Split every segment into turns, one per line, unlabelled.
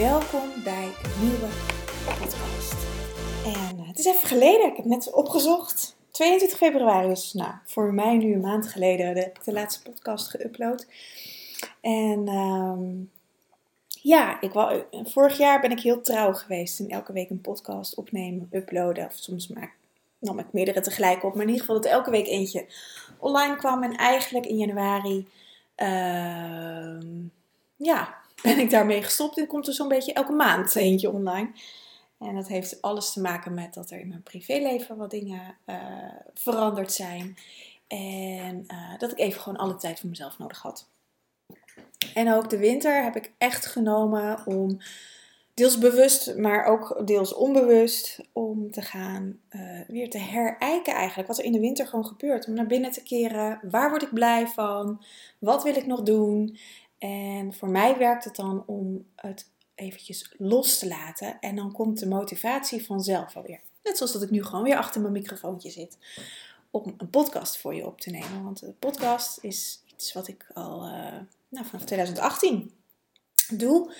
Welkom bij een nieuwe podcast. En uh, het is even geleden, ik heb net opgezocht. 22 februari is, nou, voor mij nu een maand geleden, ik de laatste podcast geüpload. En um, ja, ik wou, vorig jaar ben ik heel trouw geweest in elke week een podcast opnemen, uploaden. Of soms maak, nam ik meerdere tegelijk op, maar in ieder geval dat elke week eentje online kwam. En eigenlijk in januari, uh, ja, ben ik daarmee gestopt. En komt er zo'n beetje elke maand eentje online. En dat heeft alles te maken met dat er in mijn privéleven wat dingen uh, veranderd zijn. En uh, dat ik even gewoon alle tijd voor mezelf nodig had. En ook de winter heb ik echt genomen om deels bewust, maar ook deels onbewust, om te gaan uh, weer te herijken eigenlijk wat er in de winter gewoon gebeurt. Om naar binnen te keren. Waar word ik blij van? Wat wil ik nog doen? En voor mij werkt het dan om het eventjes los te laten. En dan komt de motivatie vanzelf alweer. Net zoals dat ik nu gewoon weer achter mijn microfoontje zit. Om een podcast voor je op te nemen. Want de podcast is iets wat ik al uh, nou, vanaf 2018 doe.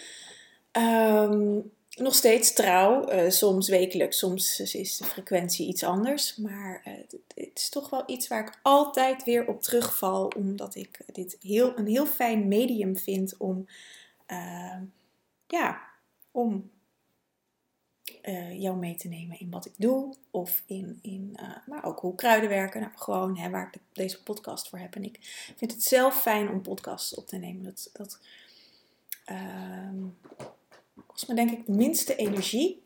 Um, nog steeds trouw, uh, soms wekelijks, soms is de frequentie iets anders. Maar uh, het, is toch wel iets waar ik altijd weer op terugval, omdat ik dit heel, een heel fijn medium vind om, uh, ja, om jou mee te nemen in wat ik doe. Of in, in maar ook hoe kruiden werken. Nou, gewoon hè, waar ik deze podcast voor heb. En ik vind het zelf fijn om podcasts op te nemen. Dat, dat ehm, kost me denk ik de minste energie.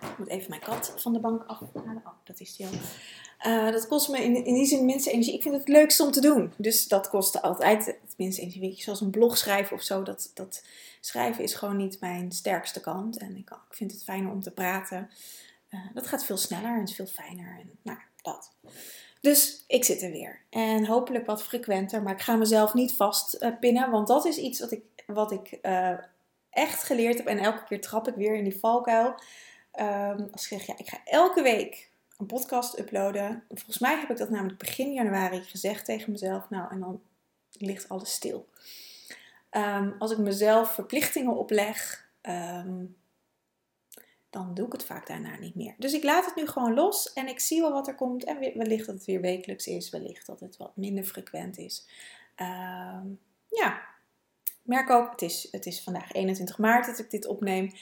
Ik moet even mijn kat van de bank afhalen. Oh, dat is die al. Uh, dat kost me in, in die zin de minste energie. Ik vind het het leukste om te doen. Dus dat kost altijd het minste energie. Zoals een blog schrijven of zo. Dat, dat schrijven is gewoon niet mijn sterkste kant. En ik, ik vind het fijner om te praten. Uh, dat gaat veel sneller en is veel fijner. En nou, dat. Dus ik zit er weer. En hopelijk wat frequenter. Maar ik ga mezelf niet vastpinnen. Uh, want dat is iets wat ik, wat ik uh, echt geleerd heb. En elke keer trap ik weer in die valkuil. Um, als ik zeg, ja, ik ga elke week een podcast uploaden. Volgens mij heb ik dat namelijk begin januari gezegd tegen mezelf. Nou, en dan ligt alles stil. Um, als ik mezelf verplichtingen opleg, um, dan doe ik het vaak daarna niet meer. Dus ik laat het nu gewoon los en ik zie wel wat er komt. En wellicht dat het weer wekelijks is, wellicht dat het wat minder frequent is. ja, merk ook, het is, het is vandaag 21 maart dat ik dit opneem.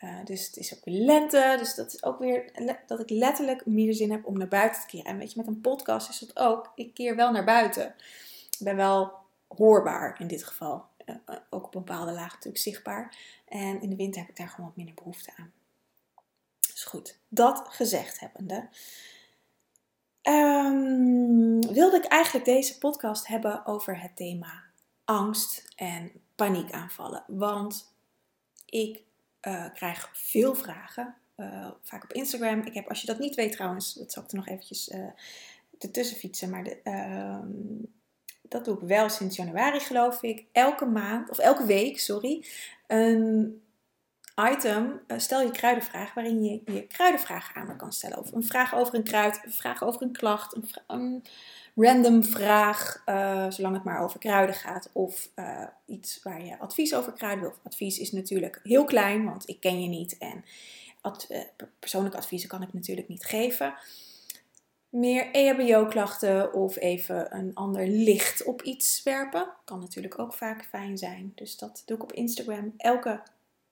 Uh, dus het is ook weer lente. Dus dat is ook weer dat ik letterlijk meer zin heb om naar buiten te keren. En weet je, met een podcast is dat ook. Ik keer wel naar buiten. Ik ben wel hoorbaar in dit geval. Uh, ook op een bepaalde laag natuurlijk zichtbaar. En in de winter heb ik daar gewoon wat minder behoefte aan. Dus goed, dat gezegd hebbende. Um, wilde ik eigenlijk deze podcast hebben over het thema angst en paniekaanvallen. Want ik uh, krijg veel vragen, uh, vaak op Instagram. Ik heb, als je dat niet weet trouwens, dat zal ik er nog eventjes uh, ertussen fietsen. Maar de, ehm, dat doe ik wel sinds januari geloof ik. Elke maand, of elke week, sorry, een item, stel je kruidenvraag, waarin je je kruidenvraag aan me kan stellen. Of een vraag over een kruid, een vraag over een klacht, random vraag, uh, zolang het maar over kruiden gaat, of uh, iets waar je advies over kruiden wil. Advies is natuurlijk heel klein, want ik ken je niet en ad, uh, persoonlijke adviezen kan ik natuurlijk niet geven. Meer EHBO-klachten of even een ander licht op iets werpen kan natuurlijk ook vaak fijn zijn. Dus dat doe ik op Instagram elke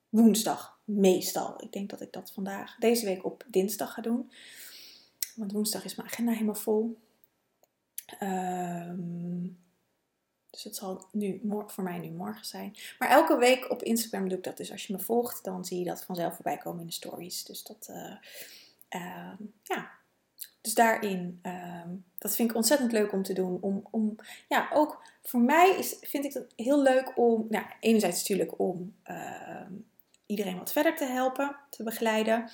woensdag, meestal. Ik denk dat ik dat vandaag, deze week op dinsdag ga doen. Want woensdag is mijn agenda helemaal vol. Um, dus het zal nu, voor mij nu morgen zijn. Maar elke week op Instagram doe ik dat. Dus als je me volgt, dan zie je dat vanzelf voorbij komen in de stories. Dus dat, uh, uh, ja, dus daarin, ehm, dat vind ik ontzettend leuk om te doen. Om, om, ja, ook voor mij is, vind ik het heel leuk om, nou, enerzijds natuurlijk om ehm, iedereen wat verder te helpen, te begeleiden.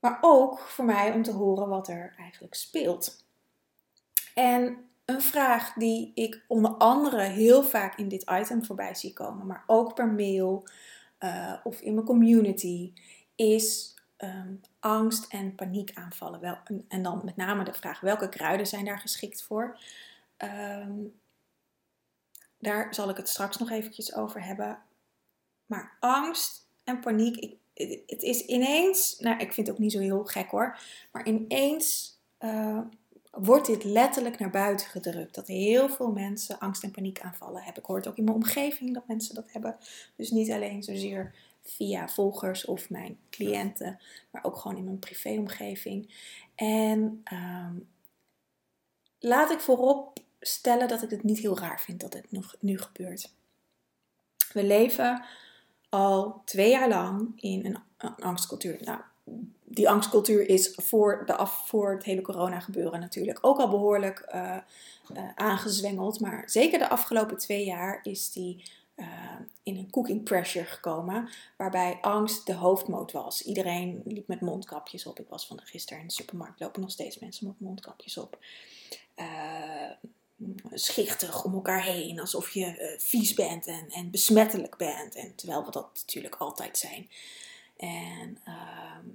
Maar ook voor mij om te horen wat er eigenlijk speelt. En een vraag die ik onder andere heel vaak in dit item voorbij zie komen, maar ook per mail uh, of in mijn community, is um, angst- en paniekaanvallen. Wel, en, dan met name de vraag welke kruiden zijn daar geschikt voor. Um, daar zal ik het straks nog eventjes over hebben. Maar angst en paniek, ik, het is ineens, nou ik vind het ook niet zo heel gek hoor, maar ineens uh, wordt dit letterlijk naar buiten gedrukt. Dat heel veel mensen angst- en paniekaanvallen hebben. Ik hoor het ook in mijn omgeving dat mensen dat hebben. Dus niet alleen zozeer via volgers of mijn cliënten, maar ook gewoon in mijn privéomgeving. En um, laat ik voorop stellen dat ik het niet heel raar vind dat het nog, nu gebeurt. We leven al twee jaar lang in een, een angstcultuur. Nou, die angstcultuur is voor, de af, voor het hele corona gebeuren natuurlijk ook al behoorlijk uh, uh, aangezwengeld. Maar zeker de afgelopen twee jaar is die uh, in een cooking pressure gekomen. Waarbij angst de hoofdmoot was. Iedereen liep met mondkapjes op. Ik was van gisteren in de supermarkt. Lopen nog steeds mensen met mondkapjes op. schichtig om elkaar heen. Alsof je vies bent en, en besmettelijk bent. En terwijl we dat natuurlijk altijd zijn. En ehm,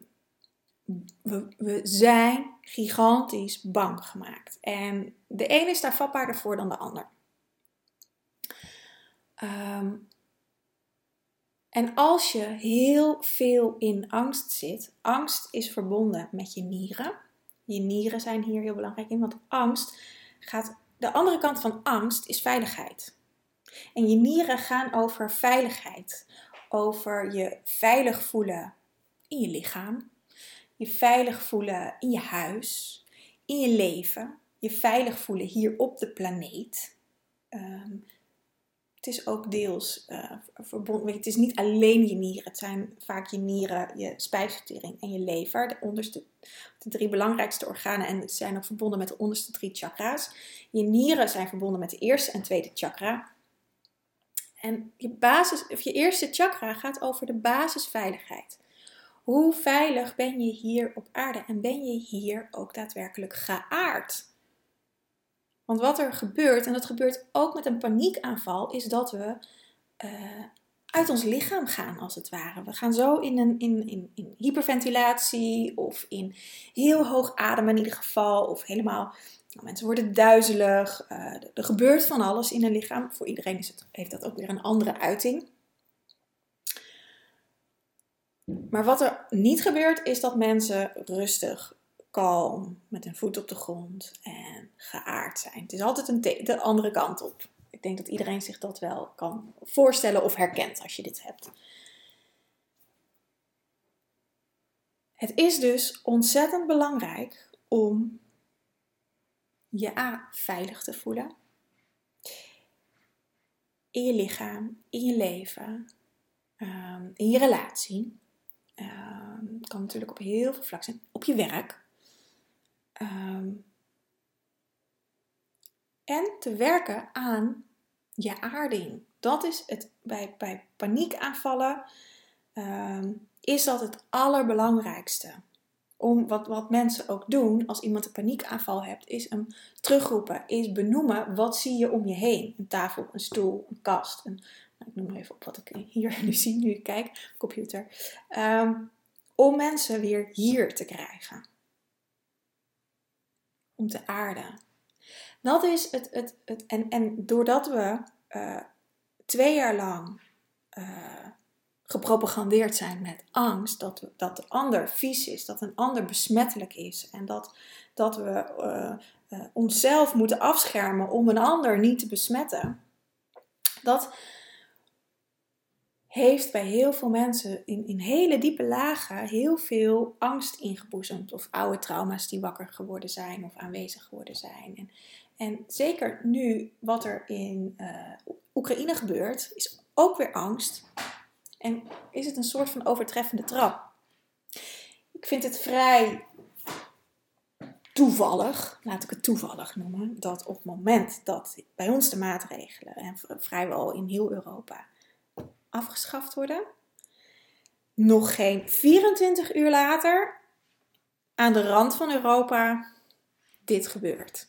we, zijn gigantisch bang gemaakt. En de ene is daar vatbaarder voor dan de ander. Um, en als je heel veel in angst zit, angst is verbonden met je nieren. Je nieren zijn hier heel belangrijk in, want angst gaat. De andere kant van angst is veiligheid. En je nieren gaan over veiligheid, over je veilig voelen in je lichaam, je veilig voelen in je huis, in je leven, je veilig voelen hier op de planeet. Um, het is ook deels uh, verbonden. Het is niet alleen je nieren. Het zijn vaak je nieren, je spijsvertering en je lever. De onderste, de drie belangrijkste organen. En zijn ook verbonden met de onderste drie chakra's. Je nieren zijn verbonden met de eerste en tweede chakra. En je, basis, of je eerste chakra gaat over de basisveiligheid. Hoe veilig ben je hier op aarde en ben je hier ook daadwerkelijk geaard? Want wat er gebeurt, en dat gebeurt ook met een paniekaanval, is dat we uh, uit ons lichaam gaan, als het ware. We gaan zo in, een, in, in, in hyperventilatie of in heel hoog ademen in ieder geval, of helemaal nou, mensen worden duizelig. Uh, er gebeurt van alles in een lichaam. Voor iedereen is het, heeft dat ook weer een andere uiting. Maar wat er niet gebeurt, is dat mensen rustig, kalm, met een voet op de grond en geaard zijn. Het is altijd een de andere kant op. Ik denk dat iedereen zich dat wel kan voorstellen of herkent als je dit hebt. Het is dus ontzettend belangrijk om je A veilig te voelen. In je lichaam, in je leven, ehm, in je relatie. Um, kan natuurlijk op heel veel vlakken zijn. Op je werk. Ehm, en te werken aan je aarding. Dat is het bij, bij paniekaanvallen. Um, is dat het allerbelangrijkste. Om wat, wat mensen ook doen als iemand een paniekaanval hebt, is hem terugroepen, is benoemen wat zie je om je heen. Een tafel, een stoel, een kast, een ik noem maar even op wat ik hier nu zie, nu ik kijk, computer. Um, om mensen weer hier te krijgen. Om te aarden. Dat is het. het, het en, en doordat we uh, twee jaar lang uh, gepropagandeerd zijn met angst, dat, dat de ander vies is, dat een ander besmettelijk is en dat, dat we uh, onszelf moeten afschermen om een ander niet te besmetten, dat heeft bij heel veel mensen in, in hele diepe lagen heel veel angst ingeboezemd. Of oude trauma's die wakker geworden zijn of aanwezig geworden zijn. En, en zeker nu wat er in uh, Oekraïne gebeurt, is ook weer angst. En is het een soort van overtreffende trap. Ik vind het vrij toevallig, laat ik het toevallig noemen, dat op het moment dat bij ons de maatregelen, en vrijwel in heel Europa, afgeschaft worden, nog geen 24 uur later aan de rand van Europa dit gebeurt.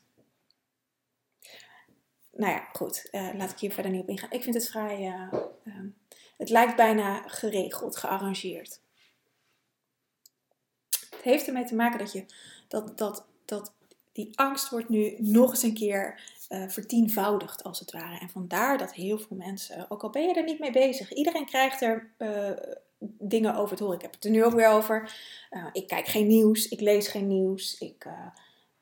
Nou ja, goed, uh, laat ik hier verder niet op ingaan. Ik vind het vrij, uh, uh, het lijkt bijna geregeld, gearrangeerd. Het heeft ermee te maken dat, je, dat, dat, dat die angst wordt nu nog eens een keer uh, vertienvoudigd, als het ware. En vandaar dat heel veel mensen, ook al ben je er niet mee bezig, iedereen krijgt er uh, dingen over te horen. Ik heb het er nu ook weer over. Ik kijk geen nieuws, ik lees geen nieuws. Ik,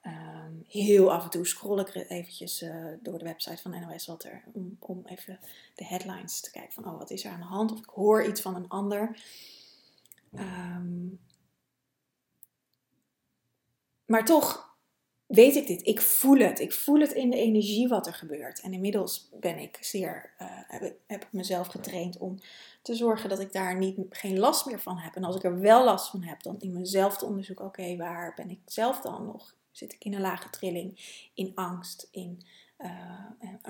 um, heel af en toe scroll ik eventjes door de website van NOS wat er, om, om even de headlines te kijken van, oh, wat is er aan de hand? Of ik hoor iets van een ander. Um, maar toch weet ik dit. Ik voel het. Ik voel het in de energie wat er gebeurt. En inmiddels ben ik zeer, uh, heb, ik mezelf getraind om te zorgen dat ik daar niet, geen last meer van heb. En als ik er wel last van heb, dan in mezelf te onderzoeken: oké, waar ben ik zelf dan nog? Zit ik in een lage trilling, in angst, in uh,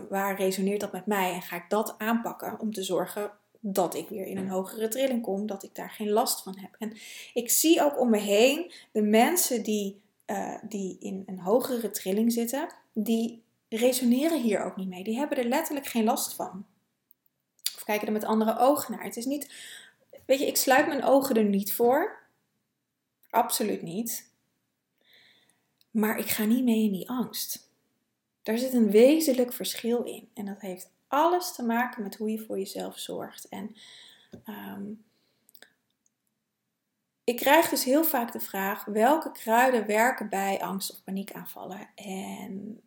waar resoneert dat met mij? En ga ik dat aanpakken om te zorgen dat ik weer in een hogere trilling kom, dat ik daar geen last van heb. En ik zie ook om me heen de mensen die uh, die in een hogere trilling zitten, die resoneren hier ook niet mee. Die hebben er letterlijk geen last van. Of kijken er met andere ogen naar. Het is niet, weet je, ik sluit mijn ogen er niet voor. Absoluut niet. Maar ik ga niet mee in die angst. Daar zit een wezenlijk verschil in. En dat heeft alles te maken met hoe je voor jezelf zorgt. En um, ik krijg dus heel vaak de vraag: welke kruiden werken bij angst- of paniekaanvallen? En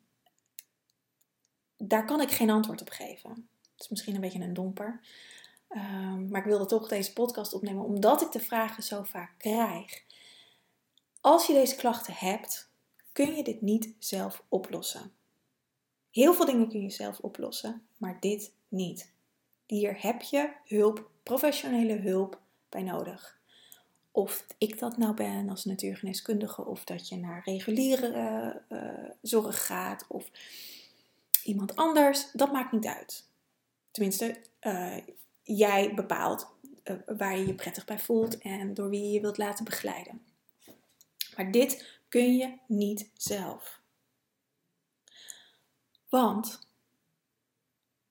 daar kan ik geen antwoord op geven. Het is misschien een beetje een domper. Um, maar ik wilde toch deze podcast opnemen omdat ik de vragen zo vaak krijg. Als je deze klachten hebt, kun je dit niet zelf oplossen. Heel veel dingen kun je zelf oplossen, maar dit niet. Hier heb je hulp, professionele hulp bij nodig. Of ik dat nou ben als natuurgeneeskundige, of dat je naar reguliere uh, zorg gaat, of iemand anders, dat maakt niet uit. Tenminste, uh, jij bepaalt uh, waar je je prettig bij voelt en door wie je wilt laten begeleiden. Maar dit kun je niet zelf. Want,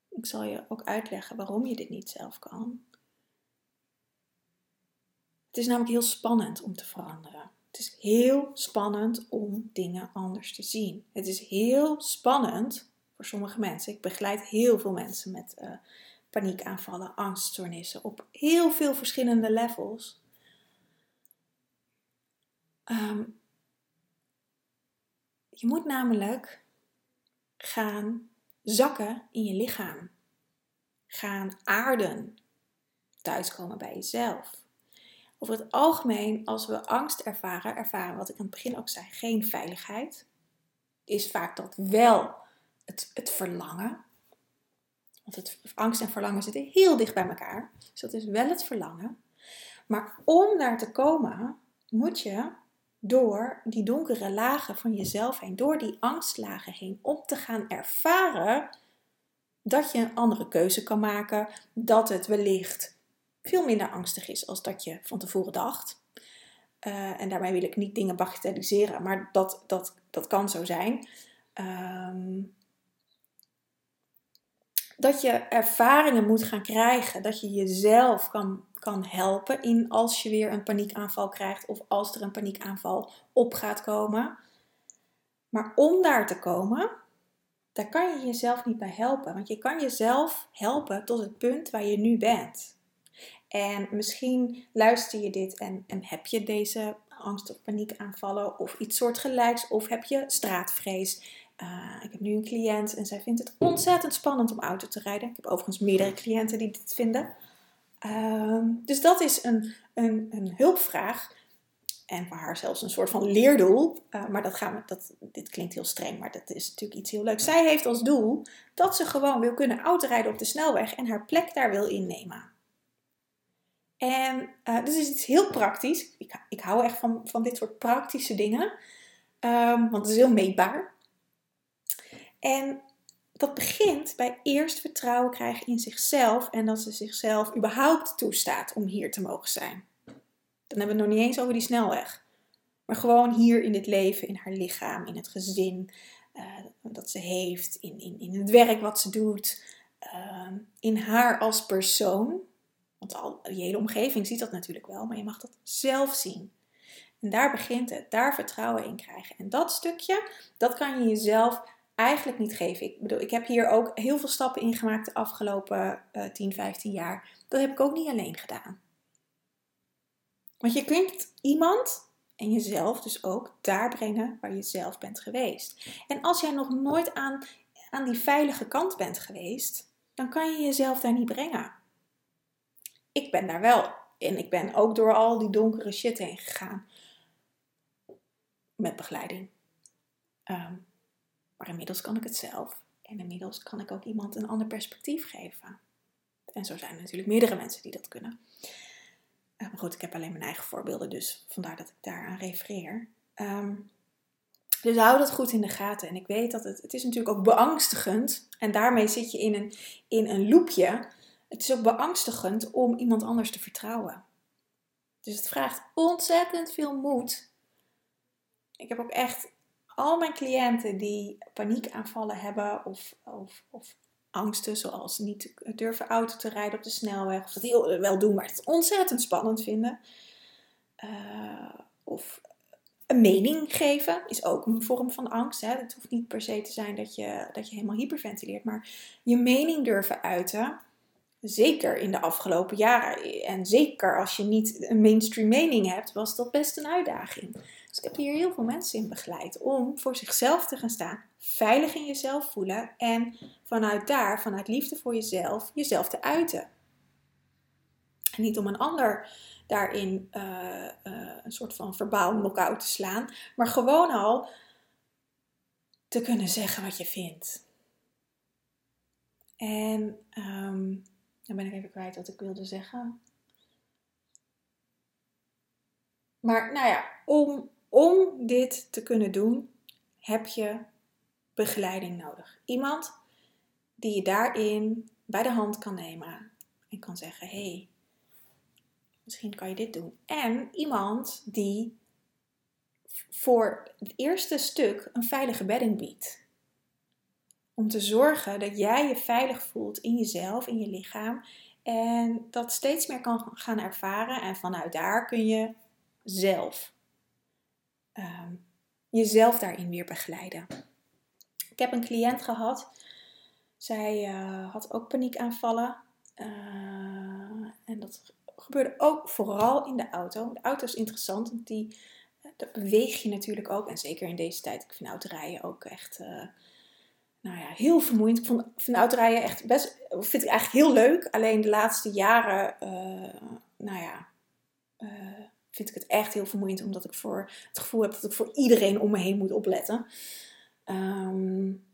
ik zal je ook uitleggen waarom je dit niet zelf kan. Het is namelijk heel spannend om te veranderen. Het is heel spannend om dingen anders te zien. Het is heel spannend voor sommige mensen. Ik begeleid heel veel mensen met uh, paniekaanvallen, angststoornissen op heel veel verschillende levels. Um, je moet namelijk gaan zakken in je lichaam. Gaan aarden. Thuiskomen bij jezelf. Over het algemeen, als we angst ervaren, ervaren wat ik aan het begin ook zei, geen veiligheid. Is vaak dat wel het, het verlangen. Want het, angst en verlangen zitten heel dicht bij elkaar. Dus dat is wel het verlangen. Maar om daar te komen, moet je door die donkere lagen van jezelf heen, door die angstlagen heen, om te gaan ervaren dat je een andere keuze kan maken, dat het wellicht veel minder angstig is als dat je van tevoren dacht. Uh, en daarmee wil ik niet dingen bagatelliseren, maar dat, dat, dat kan zo zijn. Um, dat je ervaringen moet gaan krijgen, dat je jezelf kan, kan helpen in als je weer een paniekaanval krijgt of als er een paniekaanval op gaat komen. Maar om daar te komen, daar kan je jezelf niet bij helpen, want je kan jezelf helpen tot het punt waar je nu bent. En misschien luister je dit en, heb je deze angst- of paniekaanvallen of iets soortgelijks, of heb je straatvrees. Uh, ik heb nu een cliënt en zij vindt het ontzettend spannend om auto te rijden. Ik heb overigens meerdere cliënten die dit vinden. Uh, dus dat is een, een, een, hulpvraag. En voor haar zelfs een soort van leerdoel. Uh, maar dat gaan we, dat, dit klinkt heel streng, maar dat is natuurlijk iets heel leuks. Zij heeft als doel dat ze gewoon wil kunnen autorijden op de snelweg en haar plek daar wil innemen. En uh, dus is iets heel praktisch. Ik, ik hou echt van, van dit soort praktische dingen. Um, want het is heel meetbaar. En dat begint bij eerst vertrouwen krijgen in zichzelf en dat ze zichzelf überhaupt toestaat om hier te mogen zijn. Dan hebben we het nog niet eens over die snelweg. Maar gewoon hier in dit leven, in haar lichaam, in het gezin uh, dat ze heeft, in, in, in het werk wat ze doet, uh, in haar als persoon. Want al, je hele omgeving ziet dat natuurlijk wel, maar je mag dat zelf zien. En daar begint het, daar vertrouwen in krijgen. En dat stukje, dat kan je jezelf eigenlijk niet geven. Ik bedoel, ik heb hier ook heel veel stappen in gemaakt de afgelopen uh, 10, 15 jaar. Dat heb ik ook niet alleen gedaan. Want je kunt iemand en jezelf dus ook daar brengen waar je zelf bent geweest. En als jij nog nooit aan, aan die veilige kant bent geweest, dan kan je jezelf daar niet brengen. Ik ben daar wel. En ik ben ook door al die donkere shit heen gegaan. Met begeleiding. Ehm, maar inmiddels kan ik het zelf. En inmiddels kan ik ook iemand een ander perspectief geven. En zo zijn er natuurlijk meerdere mensen die dat kunnen. Uh, maar goed, ik heb alleen mijn eigen voorbeelden, dus vandaar dat ik daaraan refereer. Um, dus hou dat goed in de gaten. En ik weet dat het, het is natuurlijk ook beangstigend. En daarmee zit je in een, in een loopje. Het is ook beangstigend om iemand anders te vertrouwen. Dus het vraagt ontzettend veel moed. Ik heb ook echt al mijn cliënten die paniekaanvallen hebben of, of, of angsten, zoals niet durven auto te rijden op de snelweg, of dat heel wel doen, maar het ontzettend spannend vinden. Uh, of een mening geven is ook een vorm van angst. Het hoeft niet per se te zijn dat je, dat je helemaal hyperventileert, maar je mening durven uiten. Zeker in de afgelopen jaren en zeker als je niet een mainstream mening hebt, was dat best een uitdaging. Dus ik heb hier heel veel mensen in begeleid om voor zichzelf te gaan staan, veilig in jezelf voelen en vanuit daar, vanuit liefde voor jezelf, jezelf te uiten. En niet om een ander daarin uh, uh, een soort van verbaal knock-out te slaan, maar gewoon al te kunnen zeggen wat je vindt. En um, dan ben ik even kwijt wat ik wilde zeggen. Maar nou ja, om om dit te kunnen doen, heb je begeleiding nodig. Iemand die je daarin bij de hand kan nemen en kan zeggen: hé, hey, misschien kan je dit doen. En iemand die voor het eerste stuk een veilige bedding biedt. Om te zorgen dat jij je veilig voelt in jezelf, in je lichaam. En dat steeds meer kan gaan ervaren. En vanuit daar kun je zelf Ehm, jezelf daarin weer begeleiden. Ik heb een cliënt gehad. Zij uh, had ook paniekaanvallen. Uh, en dat gebeurde ook vooral in de auto. De auto is interessant, want die, dat beweeg je natuurlijk ook. En zeker in deze tijd. Ik vind autorijden ook echt nou ja, heel vermoeiend. Ik vond, vind autorijden echt best, vind ik eigenlijk heel leuk. Alleen de laatste jaren, nou ja, vind ik het echt heel vermoeiend, omdat ik voor het gevoel heb dat ik voor iedereen om me heen moet opletten. Um,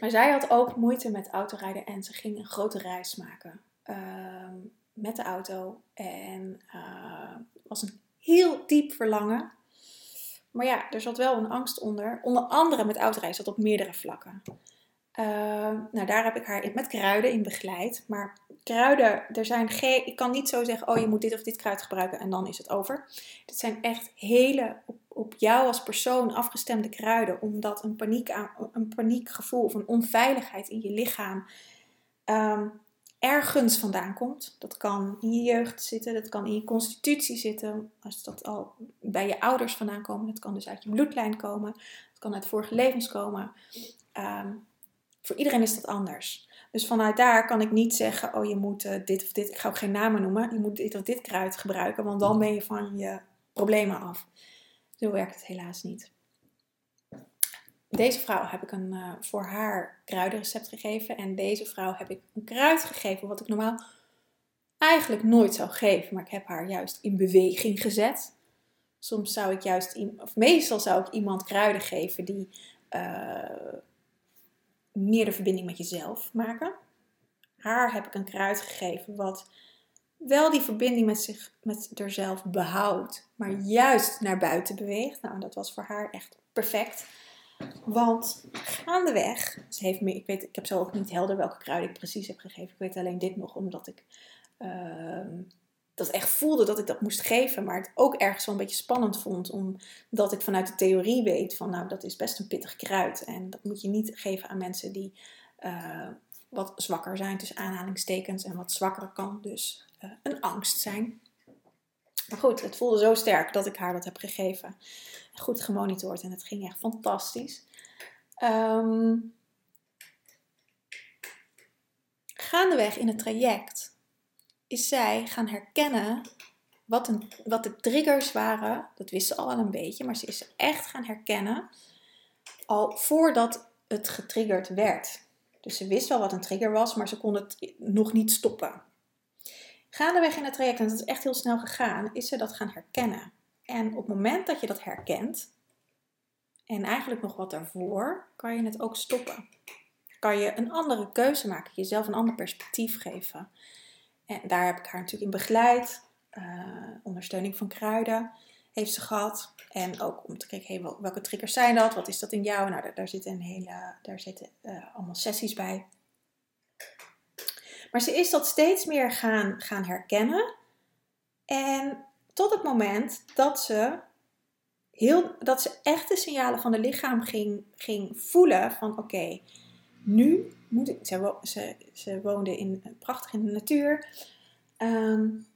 maar zij had ook moeite met autorijden en ze ging een grote reis maken um, met de auto. En uh, was een heel diep verlangen. Maar ja, er zat wel een angst onder. Onder andere met autorijden zat op meerdere vlakken. Uh, nou, daar heb ik haar met kruiden in begeleid. Maar kruiden, er zijn geen. Ik kan niet zo zeggen: oh, je moet dit of dit kruid gebruiken en dan is het over. Dit zijn echt hele op, op jou als persoon afgestemde kruiden, omdat een, paniek een paniekgevoel of een onveiligheid in je lichaam um, ergens vandaan komt. Dat kan in je jeugd zitten, dat kan in je constitutie zitten, als dat al bij je ouders vandaan komen. Dat kan dus uit je bloedlijn komen, het kan uit vorige levens komen. Um, voor iedereen is dat anders. Dus vanuit daar kan ik niet zeggen, oh je moet uh, dit of dit, ik ga ook geen namen noemen, je moet dit of dit kruid gebruiken, want dan ben je van je problemen af. Zo werkt het helaas niet. Deze vrouw heb ik een, uh, voor haar kruidenrecept gegeven en deze vrouw heb ik een kruid gegeven wat ik normaal eigenlijk nooit zou geven, maar ik heb haar juist in beweging gezet. Soms zou ik juist, of meestal zou ik iemand kruiden geven die uh, meer de verbinding met jezelf maken. Haar heb ik een kruid gegeven wat wel die verbinding met, zich, met zichzelf behoudt, maar juist naar buiten beweegt. Nou, dat was voor haar echt perfect. Want gaandeweg, ze heeft me, ik, weet, ik heb zo ook niet helder welke kruiden ik precies heb gegeven. Ik weet alleen dit nog, omdat ik uh, dat echt voelde dat ik dat moest geven. Maar het ook ergens wel een beetje spannend vond. Omdat ik vanuit de theorie weet van nou dat is best een pittig kruid. En dat moet je niet geven aan mensen die uh, wat zwakker zijn tussen aanhalingstekens. En wat zwakker kan dus uh, een angst zijn. Maar goed, het voelde zo sterk dat ik haar dat heb gegeven. Goed gemonitord en het ging echt fantastisch. Um, gaandeweg in het traject is zij gaan herkennen wat, een, wat de triggers waren. Dat wist ze al wel een beetje, maar ze is echt gaan herkennen al voordat het getriggerd werd. Dus ze wist wel wat een trigger was, maar ze kon het nog niet stoppen. Gaandeweg in het traject, en dat is echt heel snel gegaan, is ze dat gaan herkennen. En op het moment dat je dat herkent, en eigenlijk nog wat daarvoor, kan je het ook stoppen. Kan je een andere keuze maken, jezelf een ander perspectief geven. En daar heb ik haar natuurlijk in begeleid. Uh, ondersteuning van kruiden heeft ze gehad. En ook om te kijken, welke triggers zijn dat? Wat is dat in jou? Nou, daar, zitten, een hele, daar zitten uh, allemaal sessies bij. Maar ze is dat steeds meer gaan, gaan herkennen. En tot het moment dat ze, heel, dat ze echt de signalen van het lichaam ging, ging voelen van oké, nu moet ik, ze, ze, ze woonde in, prachtig in de natuur. Um,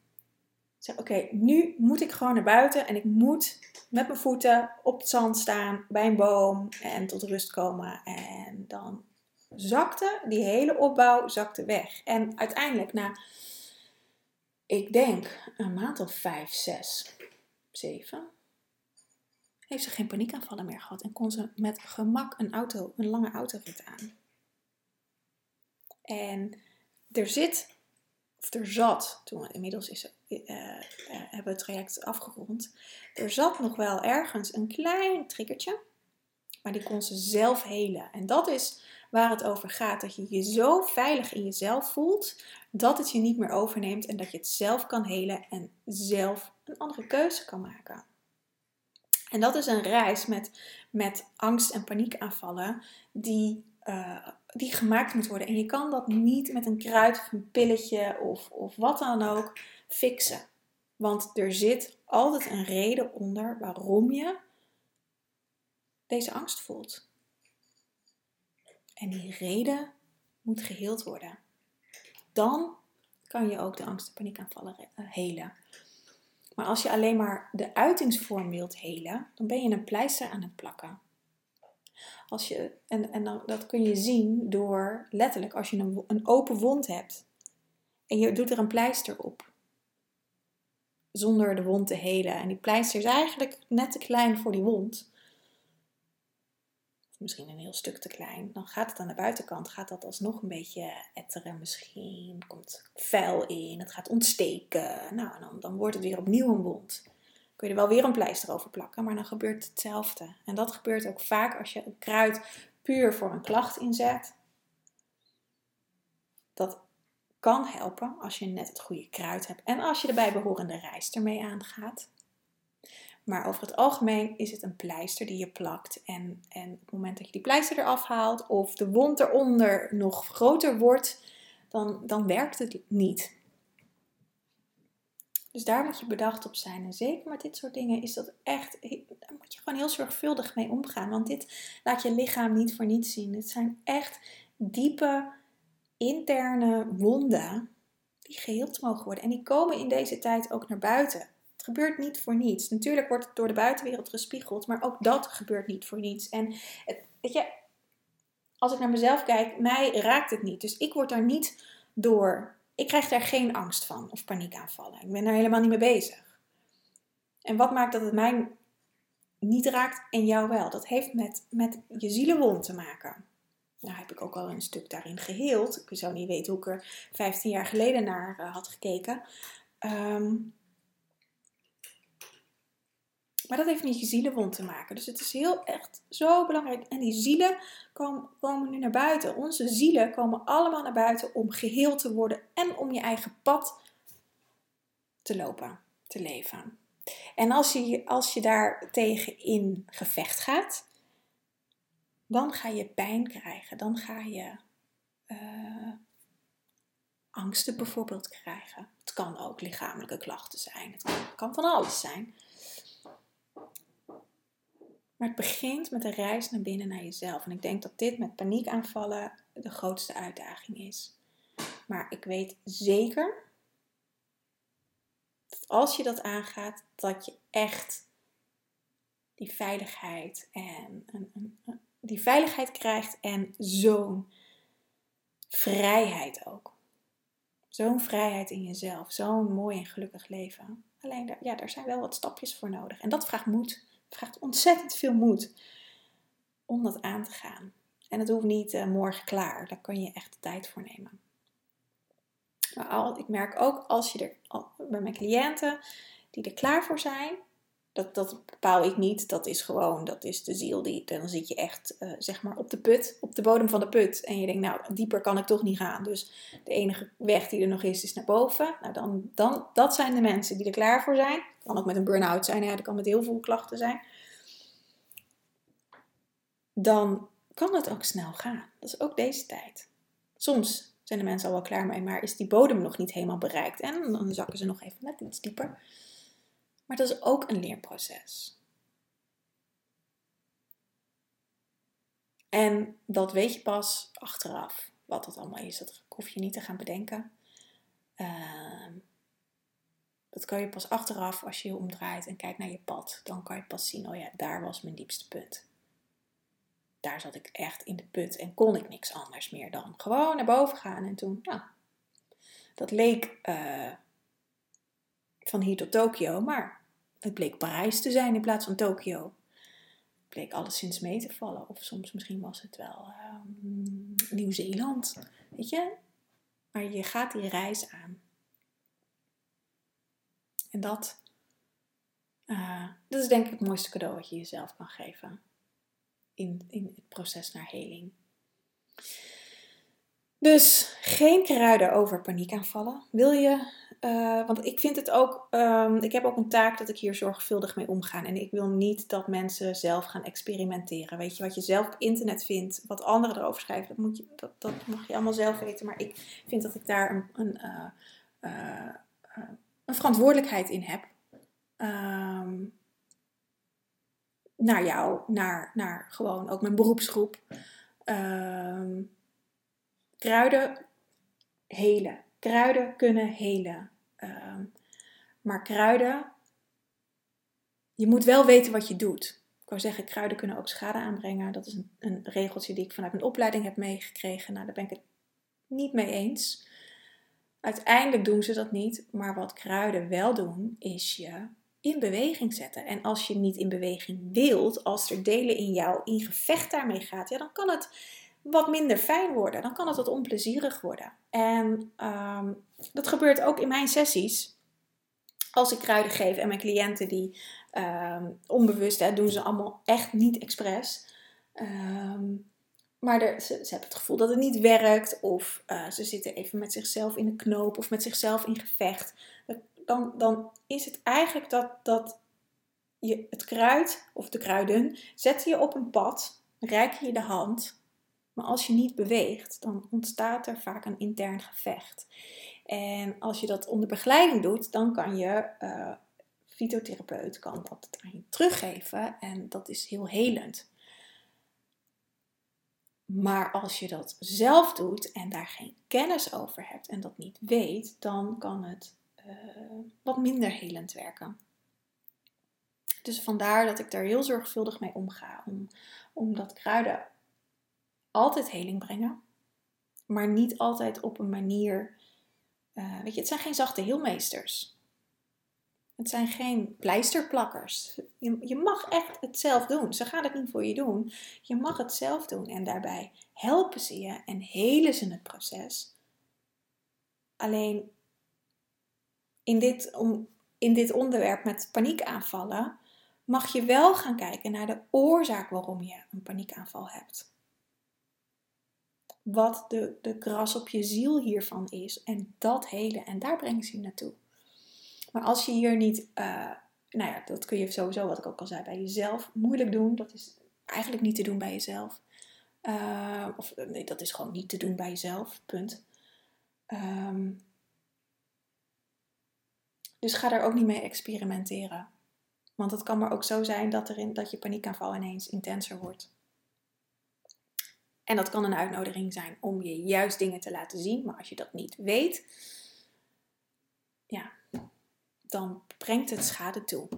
zeg, oké, nu moet ik gewoon naar buiten en ik moet met mijn voeten op het zand staan bij een boom en tot rust komen. En dan zakte die hele opbouw zakte weg. En uiteindelijk na, ik denk, een maand of vijf, zes, zeven, heeft ze geen paniekaanvallen meer gehad en kon ze met gemak een auto, een lange autorit aan. En er zit, of er zat, toen inmiddels is, uh, hebben we het traject afgerond, er zat nog wel ergens een klein triggertje, maar die kon ze zelf helen. En dat is waar het over gaat, dat je je zo veilig in jezelf voelt, dat het je niet meer overneemt en dat je het zelf kan helen en zelf een andere keuze kan maken. En dat is een reis met, met angst en paniekaanvallen die uh, die gemaakt moet worden. En je kan dat niet met een kruid of een pilletje of, of wat dan ook fixen. Want er zit altijd een reden onder waarom je deze angst voelt. En die reden moet geheeld worden. Dan kan je ook de angst en paniekaanvallen eh, helen. Maar als je alleen maar de uitingsvorm wilt helen, dan ben je een pleister aan het plakken. Als je, en en dan, dat kun je zien door letterlijk als je een, een open wond hebt en je doet er een pleister op. Zonder de wond te helen. En die pleister is eigenlijk net te klein voor die wond. Misschien een heel stuk te klein. Dan gaat het aan de buitenkant, gaat dat alsnog een beetje etteren misschien. Komt vuil in, het gaat ontsteken. Nou, dan, dan wordt het weer opnieuw een wond kun je er wel weer een pleister over plakken, maar dan gebeurt hetzelfde. En dat gebeurt ook vaak als je een kruid puur voor een klacht inzet. Dat kan helpen als je net het goede kruid hebt en als je de bijbehorende reis ermee aangaat. Maar over het algemeen is het een pleister die je plakt. En, en op het moment dat je die pleister eraf haalt of de wond eronder nog groter wordt, dan, dan werkt het niet. Dus daar moet je bedacht op zijn. En zeker met dit soort dingen is dat echt, daar moet je gewoon heel zorgvuldig mee omgaan. Want dit laat je lichaam niet voor niets zien. Het zijn echt diepe interne wonden die geheeld mogen worden. En die komen in deze tijd ook naar buiten. Het gebeurt niet voor niets. Natuurlijk wordt het door de buitenwereld gespiegeld, maar ook dat gebeurt niet voor niets. En het, weet je, als ik naar mezelf kijk, mij raakt het niet. Dus ik word daar niet door ik krijg daar geen angst van of paniekaanvallen. Ik ben daar helemaal niet mee bezig. En wat maakt dat het mij niet raakt en jou wel? Dat heeft met, met je zielenwond te maken. Nou heb ik ook al een stuk daarin geheeld. Ik zou niet weten hoe ik er 15 jaar geleden naar uh, had gekeken. Um, maar dat heeft met je zielenwond te maken. Dus het is heel echt zo belangrijk. En die zielen komen, komen nu naar buiten. Onze zielen komen allemaal naar buiten om geheel te worden en om je eigen pad te lopen, te leven. En als je, als je daar tegen in gevecht gaat, dan ga je pijn krijgen. Dan ga je uh, angsten bijvoorbeeld krijgen. Het kan ook lichamelijke klachten zijn. Het kan, kan van alles zijn. Maar het begint met een reis naar binnen naar jezelf. En ik denk dat dit met paniekaanvallen de grootste uitdaging is. Maar ik weet zeker dat als je dat aangaat, dat je echt die veiligheid en die veiligheid krijgt en zo'n vrijheid ook. Zo'n vrijheid in jezelf, zo'n mooi en gelukkig leven. Alleen, ja, daar zijn wel wat stapjes voor nodig. En dat vraagt moed. Vraagt ontzettend veel moed om dat aan te gaan. En het hoeft niet uh, morgen klaar. Daar kun je echt de tijd voor nemen. Maar al, ik merk ook als je er, al, bij mijn cliënten die er klaar voor zijn, dat, dat bepaal ik niet. Dat is gewoon, dat is de ziel. Die, dan zit je echt, uh, zeg maar, op de put, op de bodem van de put. En je denkt, nou, dieper kan ik toch niet gaan. Dus de enige weg die er nog is, is naar boven. Nou, dan, dan, dat zijn de mensen die er klaar voor zijn. Kan ook met een burn-out zijn, ja, dat kan met heel veel klachten zijn. Dan kan het ook snel gaan. Dat is ook deze tijd. Soms zijn de mensen al wel klaar mee, maar is die bodem nog niet helemaal bereikt. En dan zakken ze nog even net iets dieper. Maar dat is ook een leerproces. En dat weet je pas achteraf, wat dat allemaal is. Dat hoef je niet te gaan bedenken. Uh, dat kan je pas achteraf als je je omdraait en kijkt naar je pad. Dan kan je pas zien, oh ja, daar was mijn diepste punt. Daar zat ik echt in de put en kon ik niks anders meer dan gewoon naar boven gaan. En toen, nou, dat leek uh, van hier tot Tokio, maar het bleek Parijs te zijn in plaats van Tokio. Het bleek alleszins mee te vallen. Of soms misschien was het wel um, Nieuw-Zeeland. Weet je? Maar je gaat die reis aan. En dat, uh, dat is denk ik het mooiste cadeau wat je jezelf kan geven. In, in het proces naar heling. Dus geen kruiden over paniekaanvallen. Wil je uh, want ik vind het ook, um, ik heb ook een taak dat ik hier zorgvuldig mee omga. En ik wil niet dat mensen zelf gaan experimenteren. Weet je, wat je zelf op internet vindt, wat anderen erover schrijven, dat, moet je, dat, dat mag je allemaal zelf weten. Maar ik vind dat ik daar een, een, uh, een verantwoordelijkheid in heb. Um, naar jou, naar, naar gewoon ook mijn beroepsgroep. Um, kruiden helen. Kruiden kunnen helen. Ehm, maar kruiden, je moet wel weten wat je doet. Ik wou zeggen, kruiden kunnen ook schade aanbrengen. Dat is een, een regeltje die ik vanuit mijn opleiding heb meegekregen. Nou, daar ben ik het niet mee eens. Uiteindelijk doen ze dat niet, maar wat kruiden wel doen, is je in beweging zetten. En als je niet in beweging wilt, als er delen in jou in gevecht daarmee gaat, ja, dan kan het wat minder fijn worden. Dan kan het wat onplezierig worden. En ehm, dat gebeurt ook in mijn sessies. Als ik kruiden geef en mijn cliënten die um, onbewust, hè, doen ze allemaal echt niet expres. Ehm, maar ze, ze, hebben het gevoel dat het niet werkt. Of uh, ze zitten even met zichzelf in de knoop of met zichzelf in gevecht. Dan, dan is het eigenlijk dat, dat je het kruid of de kruiden zet je op een pad, reik je je de hand maar als je niet beweegt, dan ontstaat er vaak een intern gevecht. En als je dat onder begeleiding doet, dan kan je, uh, fytotherapeut kan dat aan je teruggeven en dat is heel helend. Maar als je dat zelf doet en daar geen kennis over hebt en dat niet weet, dan kan het uh, wat minder helend werken. Dus vandaar dat ik daar heel zorgvuldig mee omga. Om, omdat kruiden altijd heling brengen, maar niet altijd op een manier. Uh, weet je, het zijn geen zachte heelmeesters. Het zijn geen pleisterplakkers. Je, je mag echt het zelf doen. Ze gaan het niet voor je doen. Je mag het zelf doen. En daarbij helpen ze je en helen ze het proces. Alleen in dit, om, in dit onderwerp met paniekaanvallen mag je wel gaan kijken naar de oorzaak waarom je een paniekaanval hebt wat de, de gras op je ziel hiervan is. En dat hele. En daar brengen ze je naartoe. Maar als je hier niet, uh, nou ja, dat kun je sowieso, wat ik ook al zei, bij jezelf moeilijk doen. Dat is eigenlijk niet te doen bij jezelf. Uh, of nee, dat is gewoon niet te doen bij jezelf, punt. Um, dus ga daar ook niet mee experimenteren. Want het kan maar ook zo zijn dat, erin, dat je paniekaanval ineens intenser wordt. En dat kan een uitnodiging zijn om je juist dingen te laten zien. Maar als je dat niet weet, ja, dan brengt het schade toe.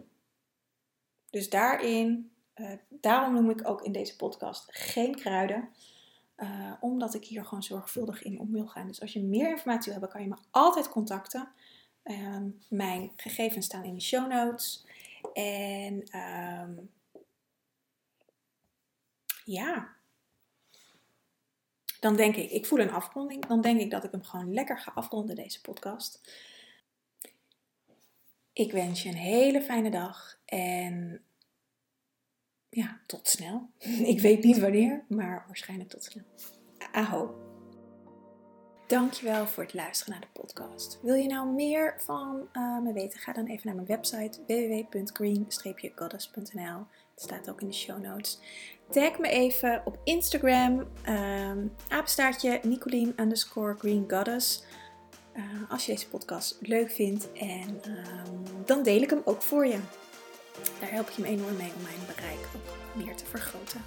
Dus daarin, uh, daarom noem ik ook in deze podcast geen kruiden. Uh, omdat ik hier gewoon zorgvuldig in om wil gaan. Dus als je meer informatie wil hebben, kan je me altijd contacten. Uh, mijn gegevens staan in de show notes. En um, ja, dan denk ik, ik voel een afronding. Dan denk ik dat ik hem gewoon lekker ga afronden, deze podcast. Ik wens je een hele fijne dag en ja, tot snel. Ik weet niet wanneer, maar waarschijnlijk tot snel. Aho. Dankjewel voor het luisteren naar de podcast. Wil je nou meer van uh, me weten? Ga dan even naar mijn website www.green-goddess.nl. Het staat ook in de show notes. Tag me even op Instagram, um, apenstaartje underscore Green Goddess. Uh, als je deze podcast leuk vindt en um, dan deel ik hem ook voor je. Daar help je me enorm mee om mijn bereik ook meer te vergroten.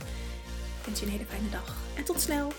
Ik wens je een hele fijne dag en tot snel!